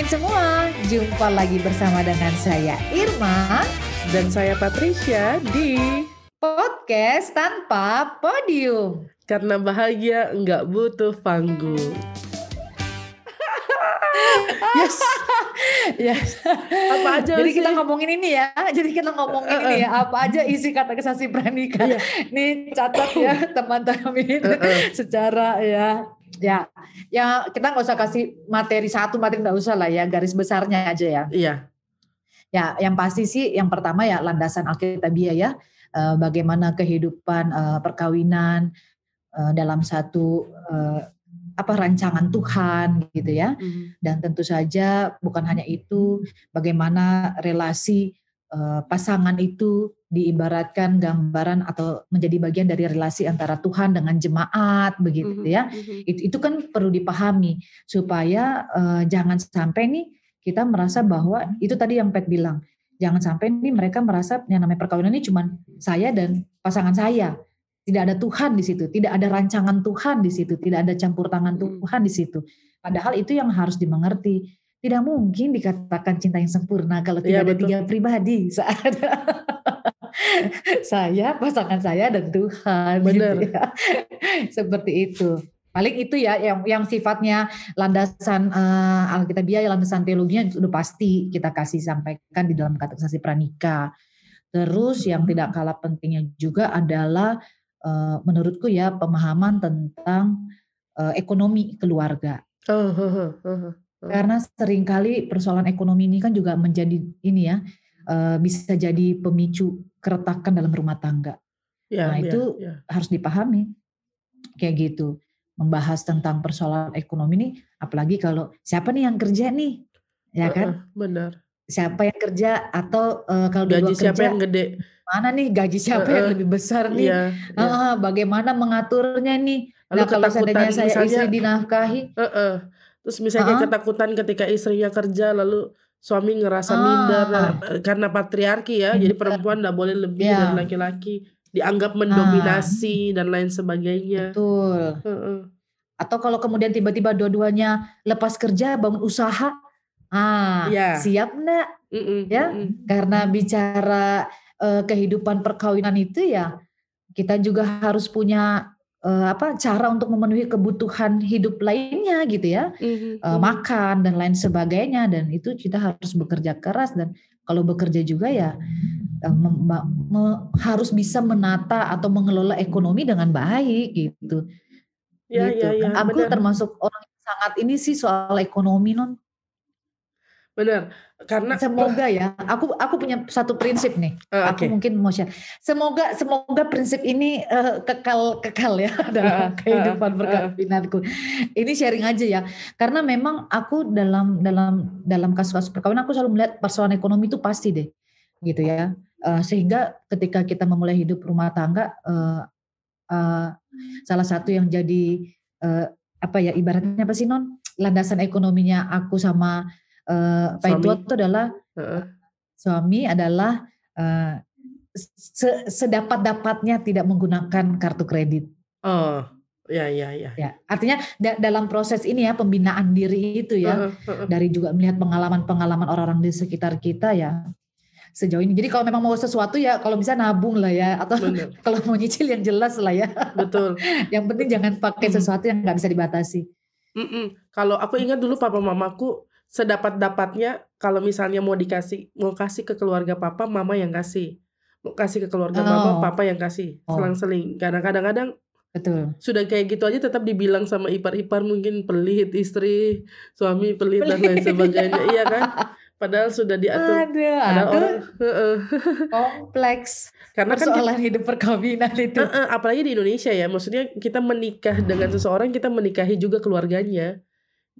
teman-teman semua, jumpa lagi bersama dengan saya Irma dan saya Patricia di podcast tanpa podium. Karena bahagia nggak butuh panggung. yes. yes. Apa aja Jadi sih? kita ngomongin ini ya. Jadi kita ngomongin uh, uh. ini ya. Apa aja isi kata kesasi pranika. Yeah. Nih catat ya teman-teman uh, uh. secara ya ya ya kita nggak usah kasih materi satu materi nggak usah lah ya garis besarnya aja ya. Iya. Ya yang pasti sih yang pertama ya landasan alkitabiah ya uh, bagaimana kehidupan uh, perkawinan uh, dalam satu apa rancangan Tuhan gitu ya. Mm. dan tentu saja bukan hanya itu bagaimana relasi pasangan itu diibaratkan gambaran atau menjadi bagian dari relasi antara Tuhan dengan jemaat begitu mm -hmm. ya. Mm -hmm. Itu itu kan perlu dipahami supaya uh, jangan sampai nih kita merasa bahwa itu tadi yang Pet bilang. Jangan sampai nih mereka merasa yang namanya perkawinan ini cuma saya dan pasangan saya. Tidak ada Tuhan di situ, tidak ada rancangan Tuhan di situ, tidak ada campur tangan Tuhan di situ. Padahal itu yang harus dimengerti. Tidak mungkin dikatakan cinta yang sempurna kalau tidak ya, ada tiga pribadi saat saya, pasangan saya dan Tuhan. Benar. Gitu ya. Seperti itu. Paling itu ya yang yang sifatnya landasan uh, Alkitabiah, landasan teologinya sudah pasti kita kasih sampaikan di dalam katekisasi pranika. Terus yang tidak kalah pentingnya juga adalah uh, menurutku ya pemahaman tentang uh, ekonomi keluarga. Oh, oh, oh, oh, oh. Karena sering kali persoalan ekonomi ini kan juga menjadi ini ya uh, bisa jadi pemicu keretakan dalam rumah tangga. Ya, nah ya, itu ya. harus dipahami kayak gitu. Membahas tentang persoalan ekonomi ini, apalagi kalau siapa nih yang kerja nih, ya kan? Uh, benar. Siapa yang kerja atau uh, kalau gaji siapa kerja, yang gede? Mana nih gaji siapa uh, yang lebih besar nih? Iya, uh, uh, bagaimana mengaturnya nih? Lalu nah kalau seandainya saya misalnya, istri dinafkahi, uh, uh. Terus misalnya uh, ketakutan ketika istrinya kerja lalu suami ngerasa ah. minder nah, karena patriarki ya, jadi perempuan tidak boleh lebih yeah. dari laki-laki, dianggap mendominasi ah. dan lain sebagainya. Betul. Uh -uh. Atau kalau kemudian tiba-tiba dua-duanya lepas kerja bangun usaha, ah yeah. siap -mm, ya, mm -mm. karena bicara uh, kehidupan perkawinan itu ya kita juga harus punya uh, apa cara untuk memenuhi kebutuhan hidup lainnya gitu ya mm-hmm. uh, makan dan lain sebagainya dan itu kita harus bekerja keras dan kalau bekerja juga ya uh, me- me- harus bisa menata atau mengelola ekonomi dengan baik gitu ya, gitu. ya, ya, aku benar. termasuk orang yang sangat ini sih soal ekonomi non Benar. Karena semoga ya, aku aku punya satu prinsip nih. Uh, aku mungkin mau share. Semoga semoga prinsip ini uh, kekal kekal ya dalam uh, kehidupan uh, perkawinanku. Ini sharing aja ya. Karena memang aku dalam dalam dalam kasus-kasus perkawinan aku selalu melihat persoalan ekonomi itu pasti deh. Gitu ya. Uh, sehingga ketika kita memulai hidup rumah tangga uh, uh, salah satu yang jadi uh, apa ya ibaratnya apa sih non landasan ekonominya aku sama uh, Pak Tua itu adalah uh. suami adalah uh, sedapat-dapatnya tidak menggunakan kartu kredit. Oh, ya ya ya. Ya, artinya da dalam proses ini ya pembinaan diri itu ya uh, uh, uh. dari juga melihat pengalaman-pengalaman orang-orang di sekitar kita ya sejauh ini. Jadi kalau memang mau sesuatu ya kalau bisa nabung lah ya atau kalau mau nyicil yang jelas lah ya. Betul. yang penting jangan pakai sesuatu yang nggak bisa dibatasi. Mm -mm. Kalau aku ingat dulu papa mamaku sedapat-dapatnya kalau misalnya mau dikasih mau kasih ke keluarga papa mama yang kasih. Mau kasih ke keluarga oh. mama papa yang kasih. Oh. selang-seling. Karena kadang-kadang betul. sudah kayak gitu aja tetap dibilang sama ipar-ipar mungkin pelit istri suami pelit, pelit. dan lain sebagainya. Iya kan? Padahal sudah diatur. Ada ada orang kompleks karena kan persoalan kita, hidup perkawinan itu. Uh, uh, apalagi di Indonesia ya. Maksudnya kita menikah dengan seseorang kita menikahi juga keluarganya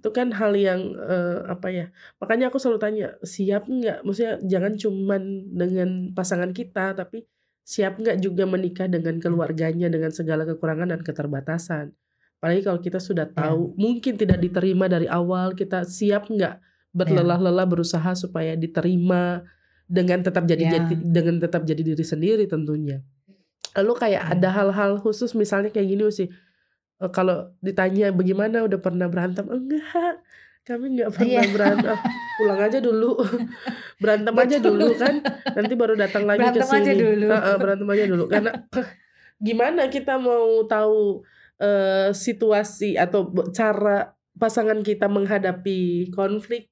itu kan hal yang uh, apa ya makanya aku selalu tanya siap nggak maksudnya jangan cuman dengan pasangan kita tapi siap nggak juga menikah dengan keluarganya dengan segala kekurangan dan keterbatasan apalagi kalau kita sudah tahu ya. mungkin tidak diterima dari awal kita siap nggak berlelah-lelah berusaha supaya diterima dengan tetap jadi, ya. jadi dengan tetap jadi diri sendiri tentunya lalu kayak ya. ada hal-hal khusus misalnya kayak gini sih kalau ditanya bagaimana udah pernah berantem enggak Kami nggak pernah iya. berantem. Pulang aja dulu. berantem aja dulu kan. Nanti baru datang lagi ke sini. Uh, uh, berantem aja dulu. Karena gimana kita mau tahu uh, situasi atau cara pasangan kita menghadapi konflik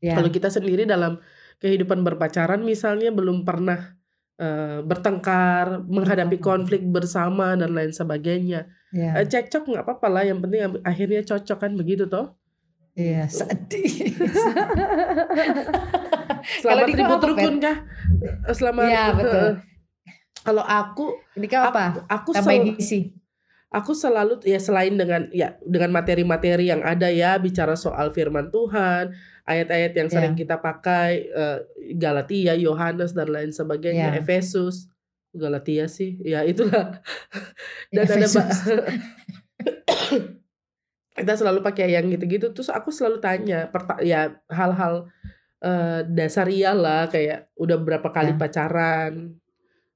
yeah. kalau kita sendiri dalam kehidupan berpacaran misalnya belum pernah uh, bertengkar menghadapi konflik bersama dan lain sebagainya yeah. uh, cekcok nggak apa-apa lah yang penting akhirnya cocok kan begitu toh Iya, sedih. Selamat ribut rukun kah? Selamat. Iya, betul. Kalau aku, ini apa? Aku, aku sel, aku selalu ya selain dengan ya dengan materi-materi yang ada ya bicara soal firman Tuhan, ayat-ayat yang sering yeah. kita pakai uh, Galatia, Yohanes dan lain sebagainya, yeah. Efesus, Galatia sih, ya itulah. dan ada kita selalu pakai yang gitu-gitu. Terus aku selalu tanya ya hal-hal uh, dasar iyalah kayak udah berapa kali yeah. pacaran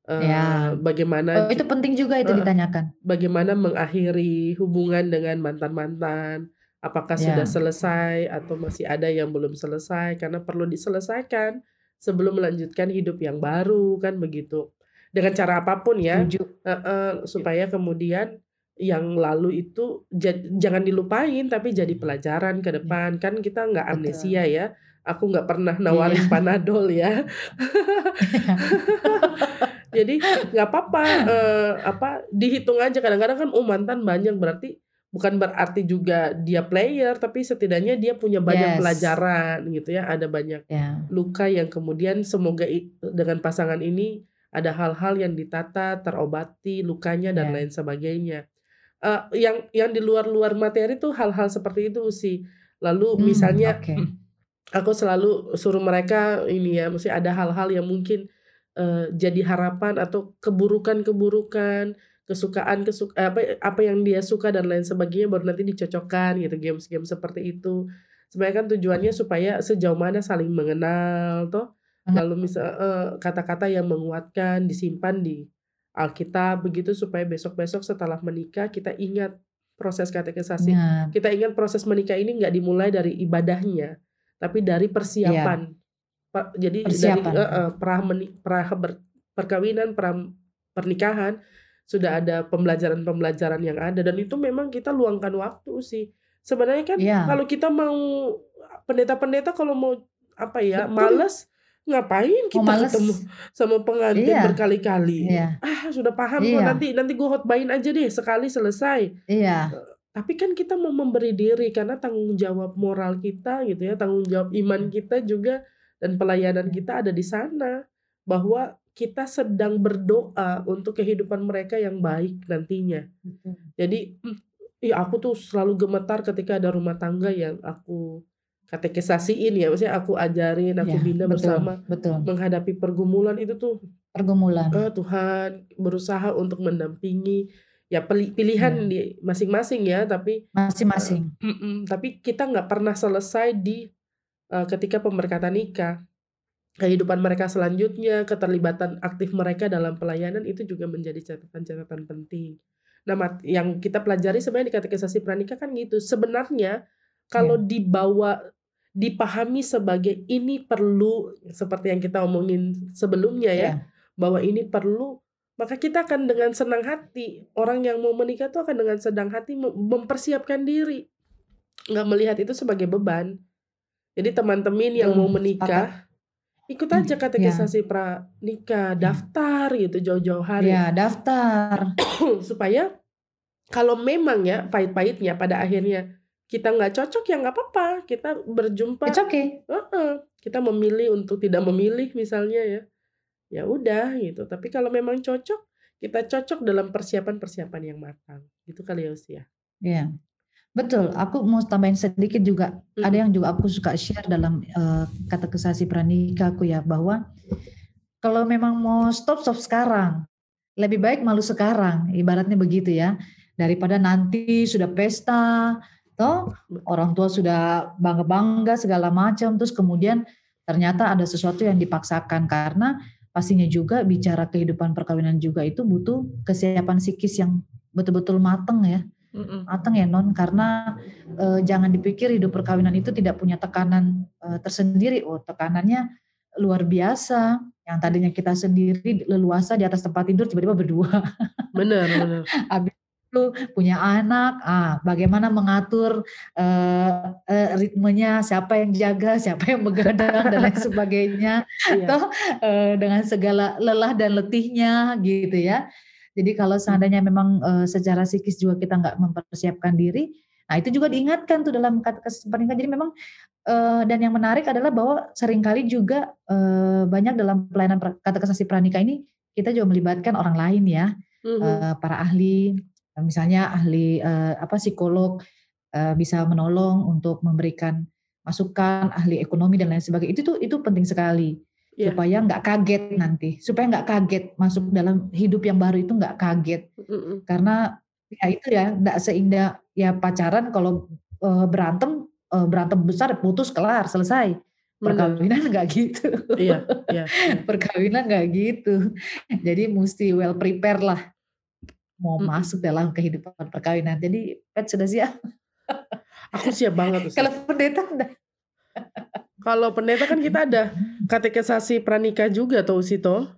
uh, ya. bagaimana oh, itu penting juga itu uh, ditanyakan. Bagaimana mengakhiri hubungan dengan mantan-mantan? Apakah yeah. sudah selesai atau masih ada yang belum selesai? Karena perlu diselesaikan sebelum melanjutkan hidup yang baru kan begitu dengan cara apa pun ya uh, uh, supaya kemudian yang lalu itu jangan dilupain tapi jadi pelajaran ke iya. depan kan kita nggak amnesia ya aku nggak pernah iya. nawarin iya. panadol ya jadi nggak apa-apa uh, apa dihitung aja kadang-kadang kan oh mantan banyak berarti bukan berarti juga dia player tapi setidaknya dia punya banyak yes. pelajaran gitu ya ada banyak yeah. luka yang kemudian semoga dengan pasangan ini ada hal-hal yang ditata terobati lukanya dan yeah. lain sebagainya uh, yang yang di luar-luar materi tuh hal-hal seperti itu sih. Lalu hmm, misalnya okay. aku selalu suruh mereka ini ya, mesti ada hal-hal yang mungkin uh, jadi harapan atau keburukan-keburukan, kesukaan kesuk apa apa yang dia suka dan lain sebagainya baru nanti dicocokkan gitu games-games seperti itu. Sebenarnya kan tujuannya supaya sejauh mana saling mengenal toh. Lalu misal uh, kata-kata yang menguatkan disimpan di Alkitab begitu supaya besok-besok setelah menikah kita ingat proses katekisasi. Ya. Kita ingat proses menikah ini nggak dimulai dari ibadahnya, tapi dari persiapan. Ya. Jadi persiapan. dari uh, uh, pra, meni, pra ber, perkawinan, pra pernikahan sudah ada pembelajaran-pembelajaran yang ada dan itu memang kita luangkan waktu sih. Sebenarnya kan ya. kalau kita mau pendeta-pendeta kalau mau apa ya, Betul. males ngapain kita oh, ketemu sama pengantin iya. berkali-kali? Iya. ah sudah paham iya. kok nanti nanti gue hotbain aja deh sekali selesai. Iya. Eh, tapi kan kita mau memberi diri karena tanggung jawab moral kita gitu ya tanggung jawab iman kita juga dan pelayanan kita ada di sana. Bahwa kita sedang berdoa untuk kehidupan mereka yang baik nantinya. Jadi ya aku tuh selalu gemetar ketika ada rumah tangga yang aku katekisasiin ya maksudnya aku ajarin aku ya, bina betul, bersama betul. menghadapi pergumulan itu tuh pergumulan oh, Tuhan berusaha untuk mendampingi ya pilihan ya. di masing-masing ya tapi masing-masing uh, mm -mm, tapi kita nggak pernah selesai di uh, ketika pemberkatan nikah kehidupan mereka selanjutnya keterlibatan aktif mereka dalam pelayanan itu juga menjadi catatan-catatan penting nah yang kita pelajari sebenarnya di katekisasi pranikah kan gitu sebenarnya kalau ya. dibawa dipahami sebagai ini perlu seperti yang kita omongin sebelumnya ya, yeah. bahwa ini perlu maka kita akan dengan senang hati orang yang mau menikah itu akan dengan senang hati mempersiapkan diri nggak melihat itu sebagai beban jadi teman-teman yang mau menikah ikut aja hmm, katekisasi yeah. pranikah iya. daftar gitu jauh-jauh hari ya daftar supaya kalau memang ya pahit-pahitnya pada akhirnya kita nggak cocok ya nggak apa-apa. Kita berjumpa. It's okay. uh -uh. kita memilih untuk tidak memilih misalnya ya. Ya udah gitu. Tapi kalau memang cocok kita cocok dalam persiapan-persiapan yang matang. Itu kali ya usia Iya. Betul. Aku mau tambahin sedikit juga. Hmm. ada yang juga aku suka share dalam uh, kata kesasi pranikah aku ya. Bahwa kalau memang mau stop stop sekarang lebih baik malu sekarang. Ibaratnya begitu ya. Daripada nanti sudah pesta toh orang tua sudah bangga-bangga segala macam terus kemudian ternyata ada sesuatu yang dipaksakan. Karena pastinya juga bicara kehidupan perkawinan juga itu butuh kesiapan psikis yang betul-betul mateng ya. Matang ya non. Karena e, jangan dipikir hidup perkawinan itu tidak punya tekanan e, tersendiri. Oh tekanannya luar biasa. Yang tadinya kita sendiri leluasa di atas tempat tidur tiba-tiba berdua. Benar benar. Habis itu punya anak, ah, bagaimana mengatur uh, uh, ritmenya, siapa yang jaga, siapa yang begadang dan lain sebagainya, iya. toh uh, dengan segala lelah dan letihnya gitu ya. Jadi kalau hmm. seandainya memang uh, secara psikis juga kita nggak mempersiapkan diri, nah itu juga diingatkan tuh dalam kata pernikahan. Jadi memang uh, dan yang menarik adalah bahwa sering kali juga uh, banyak dalam pelayanan kata kesasi pranikah ini kita juga melibatkan orang lain ya, mm -hmm. uh, para ahli, misalnya ahli uh, apa psikolog uh, bisa menolong untuk memberikan masukan ahli ekonomi dan lain sebagainya. Itu tuh itu penting sekali yeah. supaya nggak kaget nanti. Supaya nggak kaget masuk dalam hidup yang baru itu nggak kaget. Mm -mm. karena ya itu ya nggak seindah ya pacaran kalau uh, berantem uh, berantem besar putus kelar selesai. Perkawinan nggak gitu. Iya, iya, iya. perkawinan nggak gitu. Jadi mesti well prepare lah mau hmm. masuk dalam kehidupan perkawinan. Jadi pet sudah siap. Aku siap banget. Kalau pendeta enggak. Kalau pendeta kan kita ada katekisasi pranikah juga tuh Sito.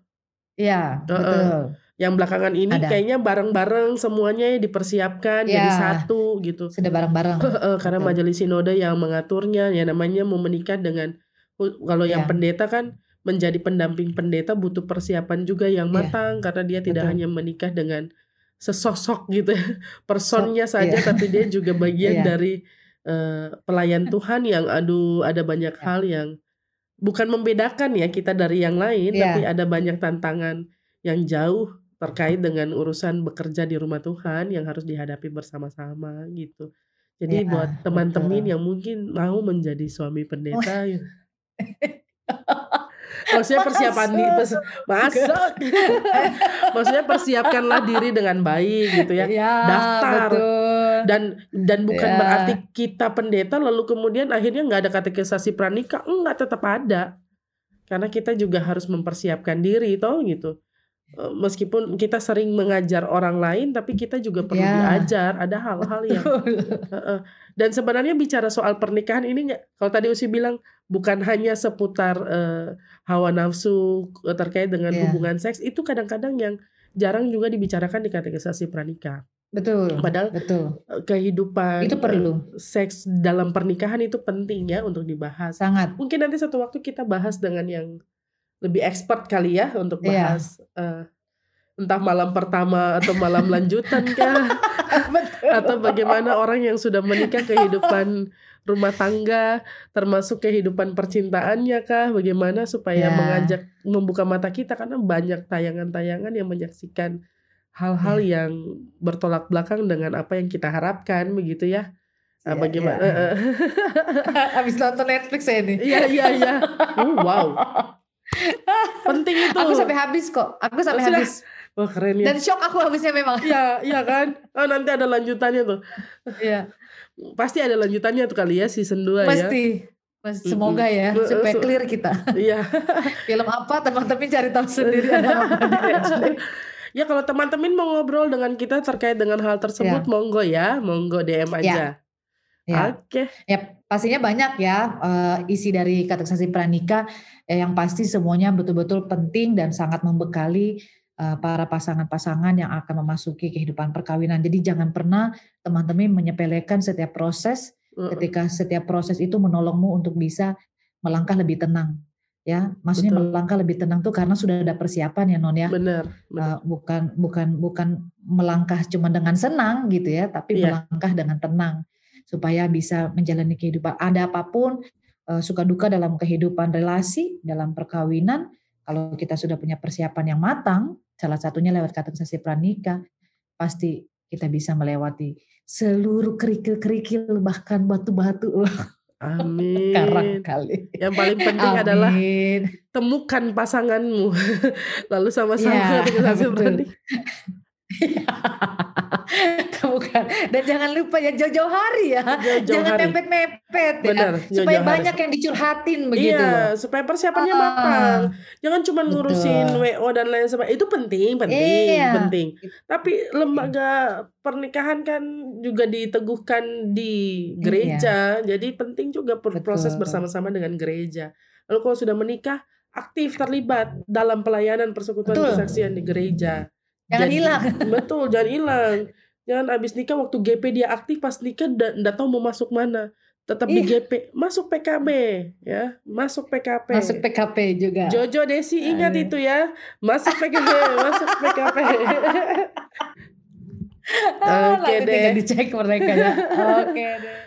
Iya, uh -uh. betul. Yang belakangan ini ada. kayaknya bareng-bareng semuanya dipersiapkan ya, jadi satu gitu. Sudah bareng-bareng. Karena betul. majelis sinode yang mengaturnya ya namanya mau menikah dengan kalau yang ya. pendeta kan menjadi pendamping pendeta butuh persiapan juga yang iya. matang ya. karena dia tidak Betul. hanya menikah dengan sesosok gitu ya personnya so, saja yeah. tapi dia juga bagian yeah. dari uh, pelayan Tuhan yang aduh ada banyak yeah. hal yang bukan membedakan ya kita dari yang lain yeah. tapi ada banyak tantangan yang jauh terkait dengan urusan bekerja di rumah Tuhan yang harus dihadapi bersama-sama gitu. Jadi yeah, buat teman-teman yang mungkin mau menjadi suami pendeta oh. Maksudnya persiapan di pers masuk maksudnya persiapkanlah diri dengan baik gitu ya, ya daftar. betul. dan dan bukan ya. berarti kita pendeta lalu kemudian akhirnya nggak ada katekisasi pranikah. Enggak tetap ada. Karena kita juga harus mempersiapkan diri toh gitu meskipun kita sering mengajar orang lain tapi kita juga perlu yeah. diajar ada hal-hal yang uh, uh. dan sebenarnya bicara soal pernikahan ini kalau tadi Usi bilang bukan hanya seputar uh, hawa nafsu terkait dengan yeah. hubungan seks itu kadang-kadang yang jarang juga dibicarakan di kategorisasi pranikah betul padahal betul kehidupan itu perlu seks dalam pernikahan itu penting ya untuk dibahas sangat mungkin nanti satu waktu kita bahas dengan yang lebih expert kali ya untuk iya. bahas yeah. uh, entah malam pertama atau malam lanjutan kah atau bagaimana orang yang sudah menikah kehidupan rumah tangga termasuk kehidupan percintaannya kah bagaimana supaya yeah. mengajak membuka mata kita karena banyak tayangan-tayangan yang menyaksikan hal-hal yeah. yang bertolak belakang dengan apa yang kita harapkan begitu ya Nah, bagaimana? Yeah. Habis nonton Netflix saya ini. Iya iya iya. Oh, wow. Penting itu. Aku sampai habis kok. Aku sampai Sudah. habis. Wah keren ya. Dan shock aku habisnya memang. Iya, iya kan? Oh nanti ada lanjutannya tuh. Iya. Pasti ada lanjutannya tuh kali ya season 2 ya. Pasti. Pasti. Semoga ya supaya clear kita. Iya. Film apa teman-teman cari tahu sendiri ada apa Ya kalau teman-teman mau ngobrol dengan kita terkait dengan hal tersebut ya. monggo ya, monggo DM ya. aja. Ya. Oke. Okay. Ya pastinya banyak ya uh, isi dari kategorisasi pranikah eh, yang pasti semuanya betul-betul penting dan sangat membekali uh, para pasangan-pasangan yang akan memasuki kehidupan perkawinan. Jadi jangan pernah teman-teman menyepelekan setiap proses ketika setiap proses itu menolongmu untuk bisa melangkah lebih tenang. Ya, maksudnya Betul. melangkah lebih tenang tuh karena sudah ada persiapan ya non ya. Benar. benar. Uh, bukan bukan bukan melangkah cuma dengan senang gitu ya, tapi yeah. melangkah dengan tenang supaya bisa menjalani kehidupan. Ada apa pun uh, suka duka dalam kehidupan relasi, dalam perkawinan, kalau kita sudah punya persiapan yang matang, salah satunya lewat kategorisasi pranikah, pasti kita bisa melewati seluruh kerikil-kerikil bahkan batu-batu. Amin. Karang kali. Yang paling penting Amin. adalah temukan pasanganmu, lalu sama-sama ya, kategorisasi pranikah. Bukan. Dan jangan lupa ya jauh-jauh hari ya. Jauh-jauh jangan mepet-mepet ya. Benar, Supaya hari. banyak yang dicurhatin begitu Iya, loh. supaya persiapannya Ah, matang. Jangan cuma betul. ngurusin WO dan lain sebagainya. Itu penting, penting, Iya. penting. Tapi lembaga pernikahan kan juga diteguhkan di gereja. Jadi penting juga proses Iya. Betul. bersama-sama dengan gereja. Lalu kalau sudah menikah, aktif terlibat dalam pelayanan persekutuan Betul. kesaksian di gereja. Jangan hilang. Betul, jangan hilang. Jangan abis nikah waktu GP dia aktif pas nikah nggak tahu mau masuk mana. Tetap di Iya. GP, masuk PKB ya, masuk PKP. Masuk PKP juga. Jojo Desi ingat Aduh. itu ya, masuk PKB, masuk PKP. Oke nanti deh. dicek mereka ya. Oke deh.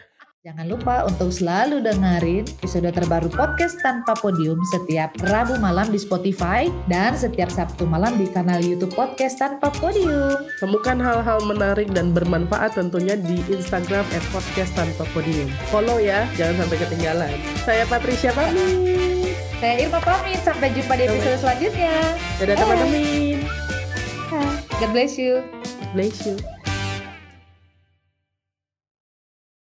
Jangan lupa untuk selalu dengerin episode terbaru podcast tanpa podium setiap Rabu malam di Spotify dan setiap Sabtu malam di kanal YouTube podcast tanpa podium. Temukan hal-hal menarik dan bermanfaat tentunya di Instagram @podcast tanpa podium. Follow ya, jangan sampai ketinggalan. Saya Patricia pamit. Saya Irma pamit, sampai jumpa di episode selanjutnya. Dadah teman-teman. God bless you. Bless you.